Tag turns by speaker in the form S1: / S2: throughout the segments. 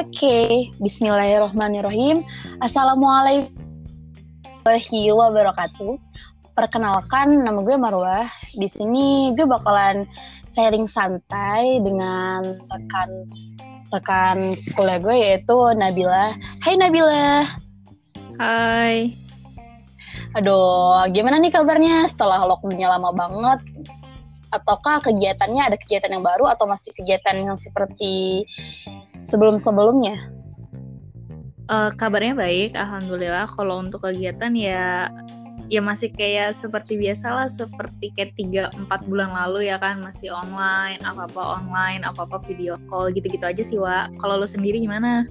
S1: Oke, Bismillahirrahmanirrahim. Assalamualaikum warahmatullahi wabarakatuh. Perkenalkan, nama gue Marwah. Di sini gue bakalan sharing santai dengan rekan rekan kuliah gue yaitu Nabila. Hai Nabila.
S2: Hai.
S1: Aduh, gimana nih kabarnya setelah lockdownnya lama banget? Ataukah kegiatannya ada kegiatan yang baru atau masih kegiatan yang seperti sebelum-sebelumnya?
S2: Uh, kabarnya baik, alhamdulillah. Kalau untuk kegiatan ya ya masih kayak seperti biasa lah, seperti kayak tiga empat bulan lalu ya kan masih online, apa apa online, apa apa video call gitu-gitu aja sih wa. Kalau lo sendiri gimana?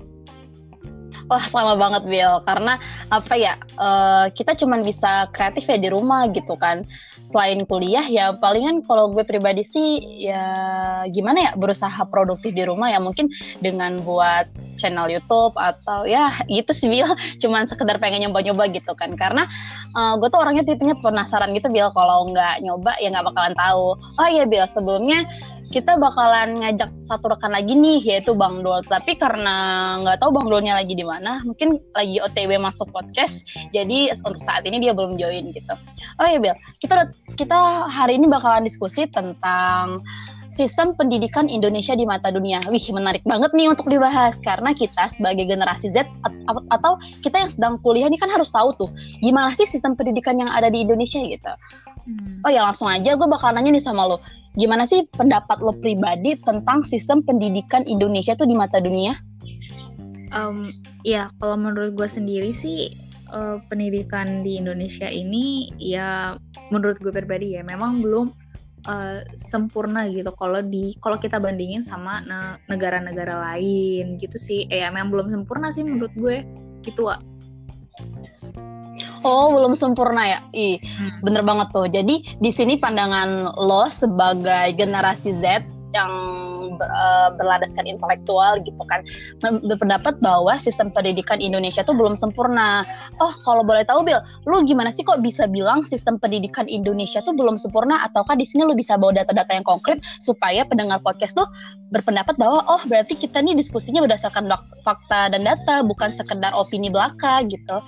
S1: Wah sama banget Bill, karena apa ya uh, kita cuman bisa kreatif ya di rumah gitu kan. Selain kuliah ya palingan kalau gue pribadi sih ya gimana ya berusaha produktif di rumah. Ya mungkin dengan buat channel YouTube atau ya gitu sih Bil cuman sekedar pengen nyoba-nyoba gitu kan. Karena uh, gue tuh orangnya tipenya penasaran gitu Bil kalau nggak nyoba ya nggak bakalan tahu. Oh iya Bil sebelumnya kita bakalan ngajak satu rekan lagi nih yaitu Bang Dol. Tapi karena nggak tahu Bang Dolnya lagi di mana, mungkin lagi OTW masuk podcast. Jadi untuk saat ini dia belum join gitu. Oh iya Bel, kita kita hari ini bakalan diskusi tentang sistem pendidikan Indonesia di mata dunia. Wih, menarik banget nih untuk dibahas karena kita sebagai generasi Z atau kita yang sedang kuliah ini kan harus tahu tuh gimana sih sistem pendidikan yang ada di Indonesia gitu. Hmm. Oh ya langsung aja gue bakal nanya nih sama lo gimana sih pendapat lo pribadi tentang sistem pendidikan Indonesia tuh di mata dunia?
S2: Um, ya kalau menurut gue sendiri sih uh, pendidikan di Indonesia ini ya menurut gue pribadi ya memang belum uh, sempurna gitu kalau di kalau kita bandingin sama negara-negara lain gitu sih eh, ya memang belum sempurna sih menurut gue gitu Wak.
S1: Oh, belum sempurna ya? Ih, hmm. bener banget tuh. Jadi di sini pandangan lo sebagai generasi Z yang uh, berladaskan intelektual gitu kan berpendapat bahwa sistem pendidikan Indonesia tuh belum sempurna. Oh, kalau boleh tahu Bill, lu gimana sih kok bisa bilang sistem pendidikan Indonesia tuh belum sempurna ataukah di sini lu bisa bawa data-data yang konkret supaya pendengar podcast tuh berpendapat bahwa oh berarti kita nih diskusinya berdasarkan fakta dan data bukan sekedar opini belaka gitu.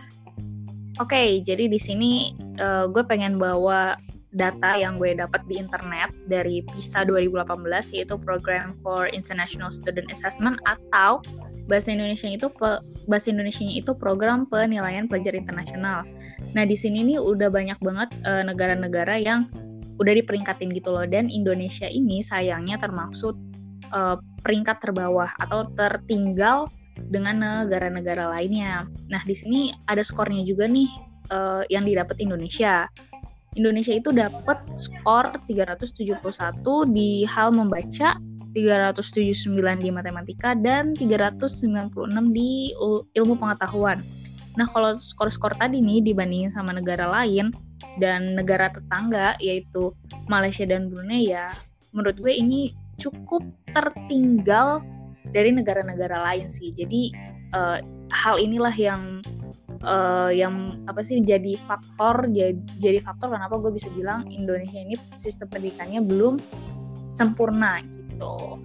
S2: Oke, okay, jadi di sini uh, gue pengen bawa data yang gue dapat di internet dari PISA 2018 yaitu Program for International Student Assessment atau bahasa Indonesia itu bahasa Indonesia itu program penilaian pelajar internasional. Nah, di sini nih udah banyak banget uh, negara-negara yang udah diperingkatin gitu loh dan Indonesia ini sayangnya termasuk uh, peringkat terbawah atau tertinggal dengan negara-negara lainnya. Nah, di sini ada skornya juga nih uh, yang didapat Indonesia. Indonesia itu dapat skor 371 di hal membaca, 379 di matematika dan 396 di ilmu pengetahuan. Nah, kalau skor-skor tadi nih dibandingin sama negara lain dan negara tetangga yaitu Malaysia dan Brunei ya menurut gue ini cukup tertinggal dari negara-negara lain sih. Jadi uh, hal inilah yang uh, yang apa sih jadi faktor jadi, jadi faktor kenapa gue bisa bilang Indonesia ini sistem pendidikannya belum sempurna gitu.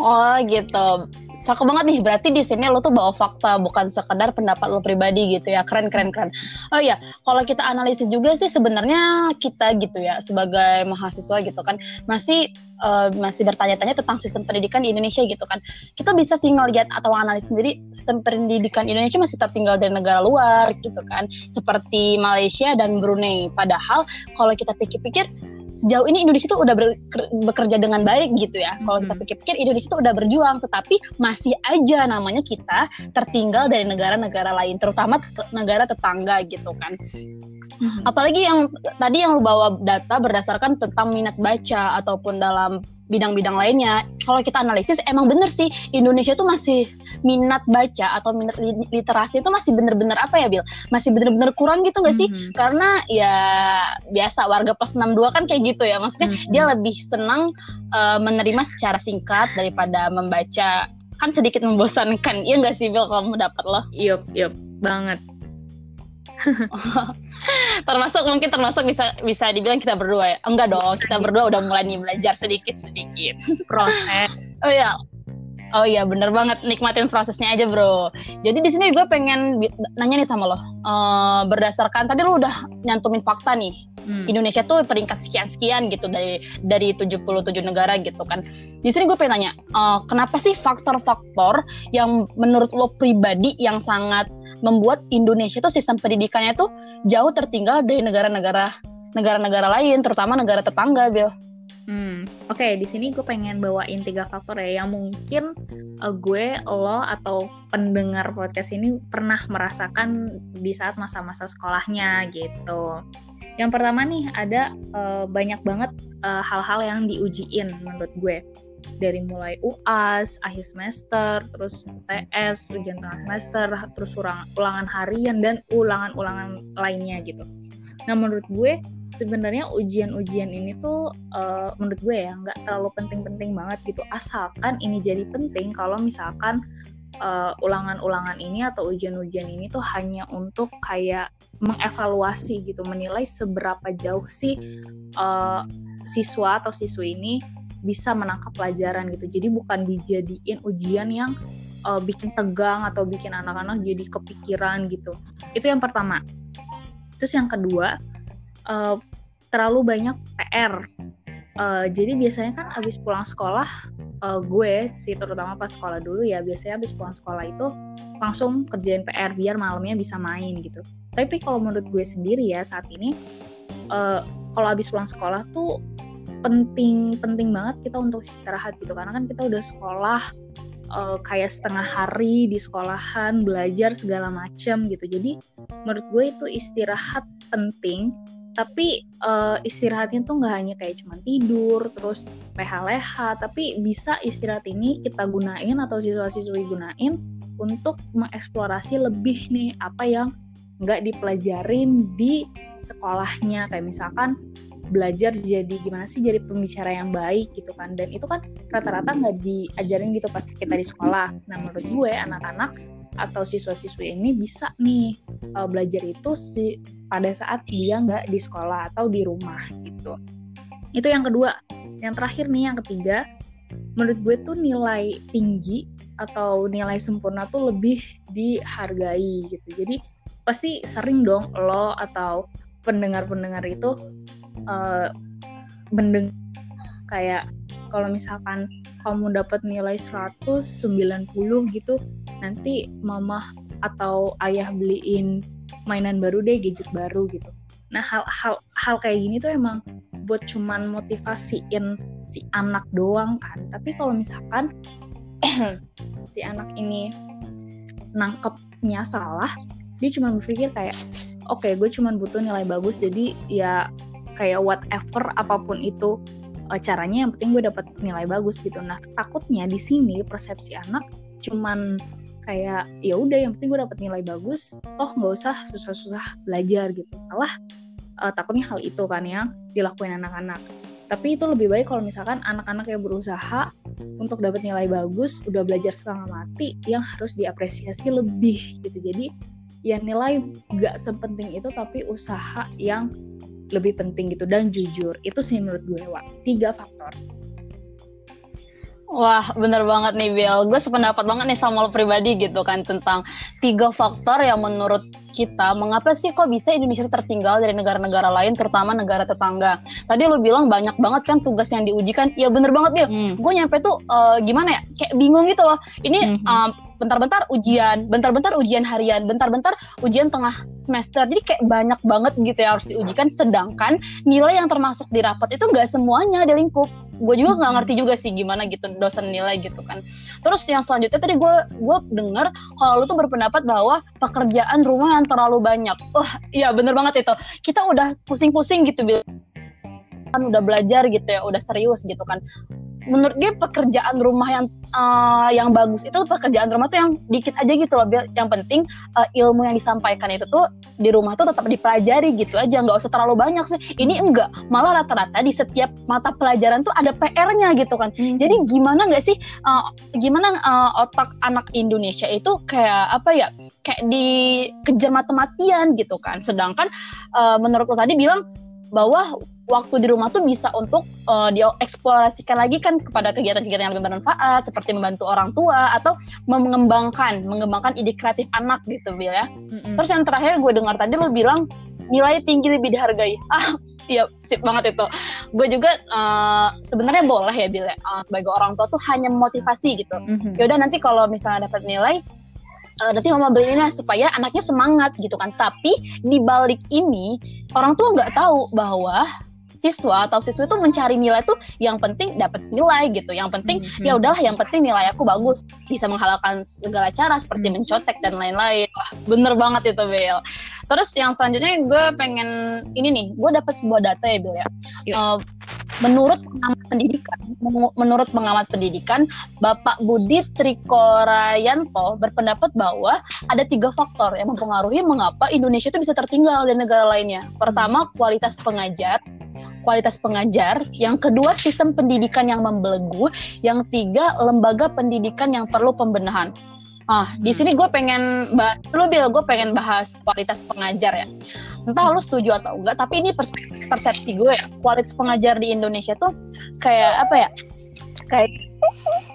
S1: Oh gitu cakep banget nih berarti di sini lo tuh bawa fakta bukan sekedar pendapat lo pribadi gitu ya. Keren keren keren. Oh iya kalau kita analisis juga sih sebenarnya kita gitu ya sebagai mahasiswa gitu kan masih uh, masih bertanya-tanya tentang sistem pendidikan di Indonesia gitu kan. Kita bisa sih ngeliat atau analisis sendiri sistem pendidikan Indonesia masih tertinggal dari negara luar gitu kan seperti Malaysia dan Brunei. Padahal kalau kita pikir-pikir sejauh ini Indonesia tuh udah bekerja dengan baik gitu ya. Kalau kita pikir-pikir Indonesia tuh udah berjuang, tetapi masih aja namanya kita tertinggal dari negara-negara lain, terutama negara tetangga gitu kan. Apalagi yang tadi yang lu bawa data berdasarkan tentang minat baca ataupun dalam bidang-bidang lainnya. Kalau kita analisis emang bener sih Indonesia tuh masih minat baca atau minat literasi itu masih bener-bener apa ya Bil? Masih bener-bener kurang gitu gak sih? Mm-hmm. Karena ya biasa warga plus 62 kan kayak gitu ya. Maksudnya mm-hmm. dia lebih senang uh, menerima secara singkat daripada membaca kan sedikit membosankan. Iya gak sih Bil kalau dapat lo?
S2: Yup, yup banget.
S1: termasuk mungkin termasuk bisa bisa dibilang kita berdua ya enggak dong kita berdua udah mulai nih belajar sedikit sedikit
S2: proses
S1: oh ya Oh iya bener banget nikmatin prosesnya aja bro. Jadi di sini gue pengen nanya nih sama lo. Uh, berdasarkan tadi lo udah nyantumin fakta nih. Hmm. Indonesia tuh peringkat sekian-sekian gitu dari dari 77 negara gitu kan. Di sini gue pengen nanya, uh, kenapa sih faktor-faktor yang menurut lo pribadi yang sangat membuat Indonesia tuh sistem pendidikannya tuh jauh tertinggal dari negara-negara negara-negara lain, terutama negara tetangga, Bill?
S2: Hmm, oke okay, di sini gue pengen bawain tiga faktor ya yang mungkin uh, gue, lo atau pendengar podcast ini pernah merasakan di saat masa-masa sekolahnya gitu. Yang pertama nih ada uh, banyak banget uh, hal-hal yang diujiin menurut gue dari mulai UAS, akhir semester, terus TS, ujian tengah semester, terus ulangan harian dan ulangan-ulangan lainnya gitu. Nah menurut gue sebenarnya ujian-ujian ini tuh uh, menurut gue ya nggak terlalu penting-penting banget gitu asalkan ini jadi penting kalau misalkan eh, ulangan-ulangan ini atau ujian-ujian ini tuh hanya untuk kayak mengevaluasi gitu menilai seberapa jauh sih uh, siswa atau siswi ini bisa menangkap pelajaran gitu jadi bukan dijadiin ujian yang uh, bikin tegang atau bikin anak-anak jadi kepikiran gitu itu yang pertama terus yang kedua uh, terlalu banyak PR. Uh, eh, jadi biasanya kan abis pulang sekolah, uh, gue sih terutama pas sekolah dulu ya biasanya abis pulang sekolah itu langsung kerjain PR biar malamnya bisa main gitu. Tapi kalau menurut gue sendiri ya saat ini, uh, kalau abis pulang sekolah tuh penting penting banget kita untuk istirahat gitu. Karena kan kita udah sekolah uh, kayak setengah hari di sekolahan belajar segala macam gitu. Jadi menurut gue itu istirahat penting. Tapi uh, istirahatnya tuh nggak hanya kayak cuma tidur terus leha-leha tapi bisa istirahat ini kita gunain atau siswa-siswi gunain untuk mengeksplorasi lebih nih apa yang nggak dipelajarin di sekolahnya. Kayak misalkan belajar jadi gimana sih jadi pembicara yang baik gitu kan dan itu kan rata-rata nggak diajarin gitu pas kita di sekolah nah menurut gue anak-anak atau siswa-siswi ini bisa nih uh, belajar itu si pada saat dia nggak di sekolah atau di rumah gitu. Itu yang kedua. Yang terakhir nih yang ketiga, menurut gue tuh nilai tinggi atau nilai sempurna tuh lebih dihargai gitu. Jadi pasti sering dong lo atau pendengar-pendengar itu uh, kayak kalau misalkan kamu dapat nilai 190 gitu nanti mama atau ayah beliin mainan baru deh gadget baru gitu. Nah hal-hal hal kayak gini tuh emang buat cuman motivasiin si anak doang kan. Tapi kalau misalkan si anak ini nangkepnya salah dia cuma berpikir kayak oke okay, gue cuma butuh nilai bagus jadi ya kayak whatever apa pun itu uh, caranya yang penting gue dapat nilai bagus gitu. Nah takutnya di sini persepsi anak cuman kayak ya udah yang penting gue dapat nilai bagus toh nggak usah susah-susah belajar gitu. Malah uh, takutnya hal itu kan yang dilakuin anak-anak. Tapi itu lebih baik kalau misalkan anak-anak yang berusaha untuk dapat nilai bagus udah belajar setengah mati yang harus diapresiasi lebih gitu. Jadi ya nilai gak sepenting itu tapi usaha yang lebih penting gitu dan jujur itu sih menurut gue Wak tiga faktor
S1: Wah, bener banget nih Bill. Gue sependapat banget nih sama lo pribadi gitu kan tentang tiga faktor yang menurut kita mengapa sih kok bisa Indonesia tertinggal dari negara-negara lain terutama negara tetangga. Tadi lo bilang banyak banget kan tugas yang diujikan. Ya bener banget Bill. Hmm. Gue nyampe tuh uh, gimana ya? Kayak bingung gitu loh. Ini hmm. um, bentar-bentar ujian, bentar-bentar ujian harian, bentar-bentar ujian tengah semester. Jadi kayak banyak banget gitu ya harus diujikan. Sedangkan nilai yang termasuk di rapat itu nggak semuanya di lingkup. Gue juga nggak ngerti juga sih gimana gitu dosen nilai gitu kan. Terus yang selanjutnya tadi gue gue dengar kalau lu tuh berpendapat bahwa pekerjaan rumah yang terlalu banyak. Wah iya bener banget itu. Kita udah pusing-pusing gitu kan udah belajar gitu ya udah serius gitu kan menurut dia pekerjaan rumah yang uh, yang bagus itu pekerjaan rumah tuh yang dikit aja gitu loh yang penting uh, ilmu yang disampaikan itu tuh di rumah tuh tetap dipelajari gitu aja nggak usah terlalu banyak sih. Ini enggak malah rata-rata di setiap mata pelajaran tuh ada PR-nya gitu kan. Hmm. jadi gimana nggak sih uh, gimana uh, otak anak Indonesia itu kayak apa ya kayak dikejar mati-matian gitu kan. Sedangkan uh, menurut lo tadi bilang bahwa waktu di rumah tuh bisa untuk uh, dieksplorasikan lagi kan kepada kegiatan-kegiatan yang lebih bermanfaat seperti membantu orang tua atau mengembangkan mengembangkan ide kreatif anak gitu Bil ya. Mm-hmm. Terus yang terakhir gue dengar tadi lo bilang nilai tinggi lebih dihargai. Ah, iya sip banget itu. Gue juga uh, sebenarnya boleh ya Bil ya uh, sebagai orang tua tuh hanya motivasi gitu. Mm-hmm. Yaudah nanti kalau misalnya dapat nilai uh, nanti mama beli ini supaya anaknya semangat gitu kan. Tapi di balik ini orang tua nggak tahu bahwa siswa atau siswi itu mencari nilai tuh yang penting dapat nilai gitu. Yang penting hmm. ya udahlah yang penting nilai aku bagus. Bisa menghalalkan segala cara seperti hmm. mencotek dan lain-lain. Wah bener banget itu Bel. Terus yang selanjutnya gue pengen ini nih gue dapat sebuah data ya Bel ya. Uh, menurut pengamat pendidikan menurut pengamat pendidikan Bapak Budi Trikorayanto berpendapat bahwa ada tiga faktor yang mempengaruhi mengapa Indonesia itu bisa tertinggal dari negara lainnya. Pertama kualitas pengajar kualitas pengajar, yang kedua sistem pendidikan yang membelenggu, yang tiga lembaga pendidikan yang perlu pembenahan. Ah, di hmm. sini gue pengen bahas, lu bilang gue pengen bahas kualitas pengajar ya. Entah lu setuju atau enggak, tapi ini persepsi, persepsi gue ya. Kualitas pengajar di Indonesia tuh kayak apa ya? Kayak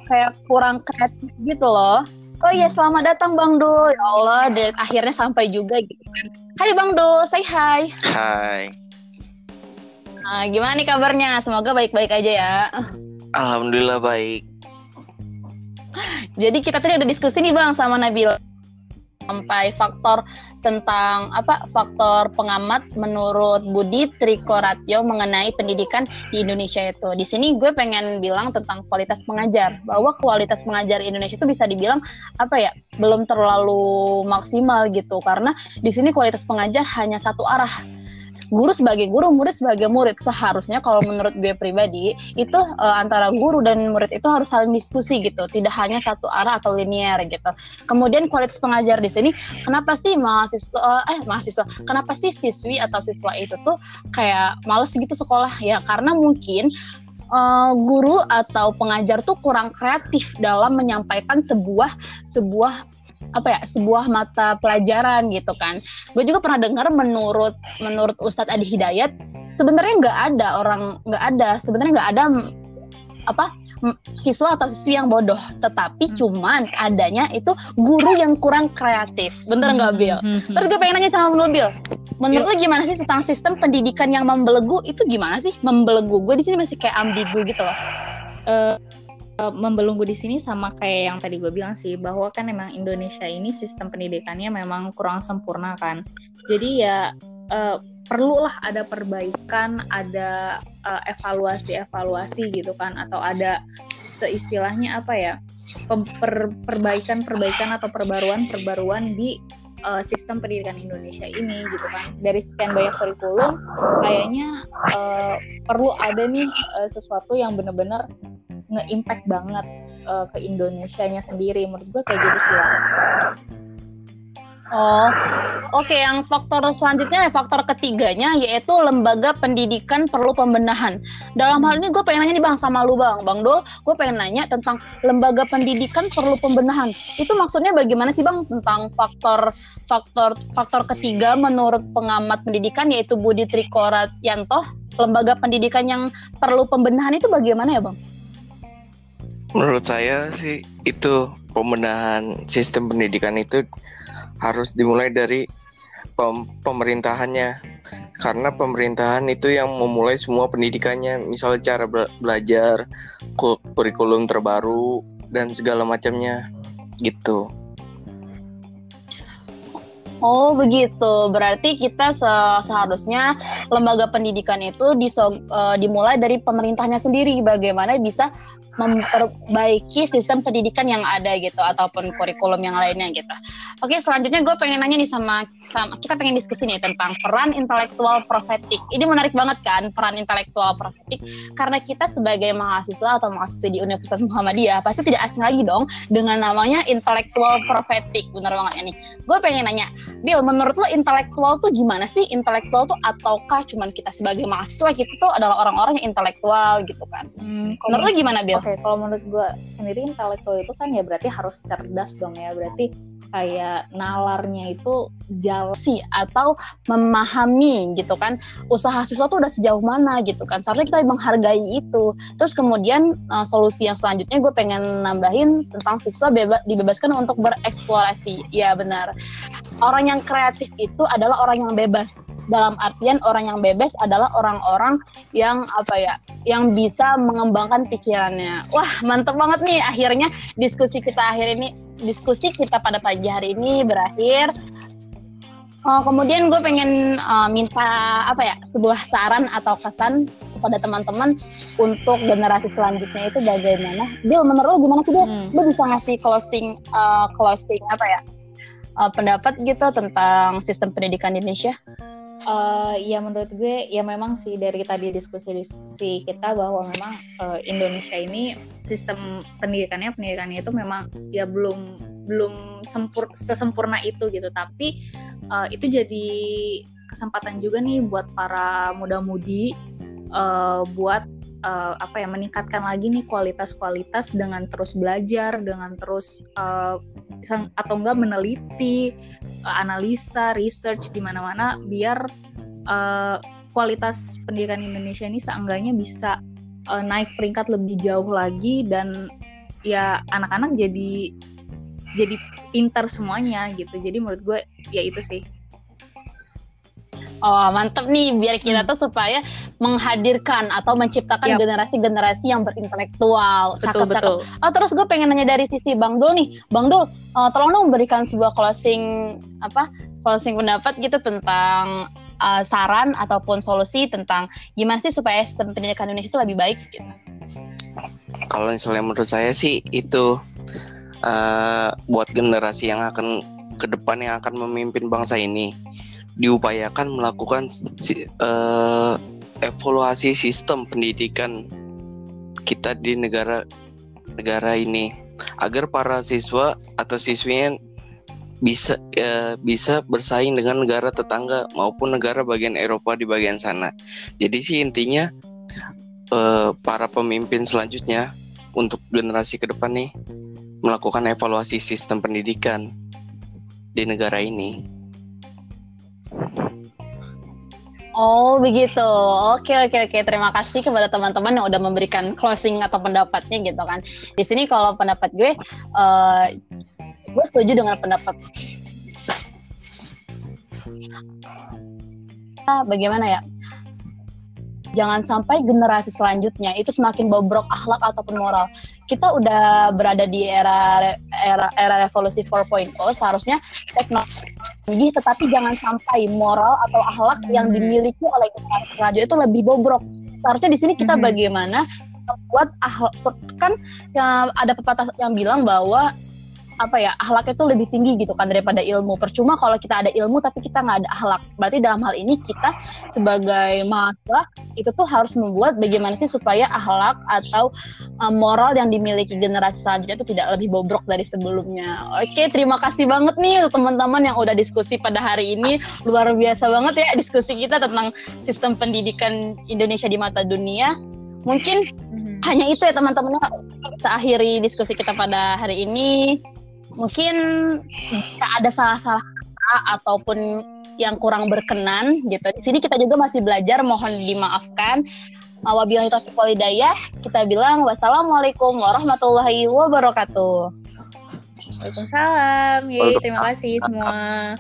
S1: kayak kurang kreatif gitu loh. Oh iya, selamat datang Bang Dul. Ya Allah, dan akhirnya sampai juga gitu kan. Hai Bang Dul, say hi.
S3: Hai.
S1: Nah, gimana nih kabarnya? Semoga baik-baik aja ya.
S3: Alhamdulillah baik.
S1: Jadi kita tadi udah diskusi nih Bang sama Nabil sampai faktor tentang apa faktor pengamat menurut Budi Trikoratyo mengenai pendidikan di Indonesia itu. Di sini gue pengen bilang tentang kualitas pengajar bahwa kualitas pengajar Indonesia itu bisa dibilang apa ya belum terlalu maksimal gitu karena di sini kualitas pengajar hanya satu arah guru sebagai guru, murid sebagai murid. Seharusnya kalau menurut gue pribadi itu uh, antara guru dan murid itu harus saling diskusi gitu, tidak hanya satu arah atau linear gitu. Kemudian kualitas pengajar di sini, kenapa sih mahasiswa eh mahasiswa, kenapa sih siswi atau siswa itu tuh kayak males gitu sekolah ya? Karena mungkin uh, guru atau pengajar tuh kurang kreatif dalam menyampaikan sebuah sebuah apa ya sebuah mata pelajaran gitu kan. Gue juga pernah dengar menurut menurut Ustadz Adi Hidayat sebenarnya nggak ada orang nggak ada sebenarnya nggak ada apa siswa atau siswi yang bodoh. Tetapi hmm. cuman adanya itu guru yang kurang kreatif. Bener nggak hmm. Bill hmm. terus gue pengen nanya sama lu Bill menurut lu gimana sih tentang sistem pendidikan yang membelenggu? Itu gimana sih membelenggu? Gue di sini masih kayak ambigu gitu loh.
S2: Uh, uh, membelenggu di sini sama kayak yang tadi gue bilang sih bahwa kan emang Indonesia ini sistem pendidikannya memang kurang sempurna kan. Jadi ya uh, perlulah ada perbaikan ada uh, evaluasi-evaluasi gitu kan atau ada seistilahnya apa ya perbaikan-perbaikan atau perbaruan-perbaruan di uh, sistem pendidikan Indonesia ini gitu kan. Dari sekian banyak kurikulum kayaknya uh, perlu ada nih uh, sesuatu yang benar-benar nge-impact banget uh, ke Indonesia-nya sendiri menurut gue kayak gitu sih ya.
S1: Oh, oke. Okay. Yang faktor selanjutnya, faktor ketiganya yaitu lembaga pendidikan perlu pembenahan. Dalam hal ini gue pengen nanya nih bang sama lu bang, bang Dol, gue pengen nanya tentang lembaga pendidikan perlu pembenahan. Itu maksudnya bagaimana sih bang tentang faktor faktor faktor ketiga menurut pengamat pendidikan yaitu Budi Trikorat Yanto, lembaga pendidikan yang perlu pembenahan itu bagaimana ya bang?
S3: Menurut saya sih itu pembenahan sistem pendidikan itu harus dimulai dari pem pemerintahannya. Karena pemerintahan itu yang memulai semua pendidikannya. Misalnya cara be belajar kurikulum terbaru dan segala macamnya. Gitu.
S1: Oh begitu, berarti kita se seharusnya lembaga pendidikan itu uh, dimulai dari pemerintahnya sendiri. Bagaimana bisa memperbaiki sistem pendidikan yang ada gitu ataupun kurikulum yang lainnya gitu. Oke selanjutnya gue pengen nanya nih sama, sama kita pengen diskusi nih tentang peran intelektual profetik. Ini menarik banget kan peran intelektual profetik karena kita sebagai mahasiswa atau mahasiswa di Universitas Muhammadiyah pasti tidak asing lagi dong dengan namanya intelektual profetik. Bener banget ini. Gue pengen nanya, Bill, menurut lo intelektual tuh gimana sih? Intelektual tuh ataukah cuman kita sebagai mahasiswa kita tuh adalah orang-orang yang intelektual gitu kan? Hmm, menurut lo gimana Bill?
S2: Okay, kalau menurut gue sendiri intelektual itu kan ya berarti harus cerdas dong ya. Berarti kayak nalarnya itu jalan
S1: sih atau memahami gitu kan. Usaha siswa tuh udah sejauh mana gitu kan. Seharusnya kita menghargai itu. Terus kemudian uh, solusi yang selanjutnya gue pengen nambahin tentang siswa bebas dibebaskan untuk bereksplorasi. Ya benar. Orang yang kreatif itu adalah orang yang bebas. Dalam artian orang yang bebas adalah orang-orang yang apa ya yang bisa mengembangkan pikirannya. Wah mantep banget nih akhirnya diskusi kita akhir ini diskusi kita pada pagi hari ini berakhir. Uh, kemudian gue pengen uh, minta apa ya sebuah saran atau kesan kepada teman-teman untuk generasi selanjutnya itu bagaimana? Dia menurut lo gimana sih dia? Hmm. Lo bisa ngasih closing uh, closing apa ya uh, pendapat gitu tentang sistem pendidikan di Indonesia?
S2: Uh, ya menurut gue ya memang sih dari tadi diskusi-diskusi kita bahwa memang uh, Indonesia ini sistem pendidikannya pendidikannya itu memang ya belum belum sempur sesempurna itu gitu. Tapi uh, itu jadi kesempatan juga nih buat para muda-mudi uh, buat uh, apa ya meningkatkan lagi nih kualitas-kualitas dengan terus belajar dengan terus uh, atau enggak meneliti uh, analisa research di mana-mana biar uh, kualitas pendidikan Indonesia ini seenggaknya bisa uh, naik peringkat lebih jauh lagi dan ya anak-anak jadi jadi pintar semuanya gitu. Jadi menurut gue ya itu sih
S1: Oh mantep nih biar kita hmm. tuh supaya menghadirkan atau menciptakan generasi-generasi yang berintelektual.
S2: Betul, cakep, betul.
S1: cakep. Oh, terus gue pengen nanya dari sisi Bang Dul nih, Bang Dul, uh, tolong dong berikan sebuah closing apa closing pendapat gitu tentang uh, saran ataupun solusi tentang gimana sih supaya sistem pendidikan Indonesia itu lebih baik gitu.
S3: Kalau misalnya menurut saya sih itu uh, buat generasi yang akan ke depan yang akan memimpin bangsa ini diupayakan melakukan uh, evaluasi sistem pendidikan kita di negara negara ini agar para siswa atau siswinya bisa uh, bisa bersaing dengan negara tetangga maupun negara bagian Eropa di bagian sana. Jadi sih intinya uh, para pemimpin selanjutnya untuk generasi ke depan nih melakukan evaluasi sistem pendidikan di negara ini.
S1: Oh begitu, oke oke oke. Terima kasih kepada teman-teman yang udah memberikan closing atau pendapatnya gitu kan. Di sini kalau pendapat gue, uh, gue setuju dengan pendapat. Bagaimana ya? jangan sampai generasi selanjutnya itu semakin bobrok akhlak ataupun moral. Kita udah berada di era era era revolusi 4.0 seharusnya teknologi tetapi jangan sampai moral atau akhlak yang dimiliki oleh generasi selanjutnya itu lebih bobrok. Seharusnya di sini kita hmm. bagaimana buat akhlak kan ya, ada pepatah yang bilang bahwa apa ya akhlak itu lebih tinggi gitu kan daripada ilmu. Percuma kalau kita ada ilmu tapi kita nggak ada akhlak. Berarti dalam hal ini kita sebagai mahasiswa itu tuh harus membuat bagaimana sih supaya akhlak atau um, moral yang dimiliki generasi selanjutnya itu tidak lebih bobrok dari sebelumnya. Oke terima kasih banget nih teman-teman yang udah diskusi pada hari ini. Luar biasa banget ya diskusi kita tentang sistem pendidikan Indonesia di mata dunia. Mungkin mm-hmm. hanya itu ya teman-teman kita akhiri diskusi kita pada hari ini mungkin jika ada salah-salah kata ataupun yang kurang berkenan gitu. Di sini kita juga masih belajar, mohon dimaafkan. Wabillahi taufiq walhidayah. Kita bilang wassalamualaikum warahmatullahi wabarakatuh.
S2: Waalaikumsalam. Yeay, terima kasih semua.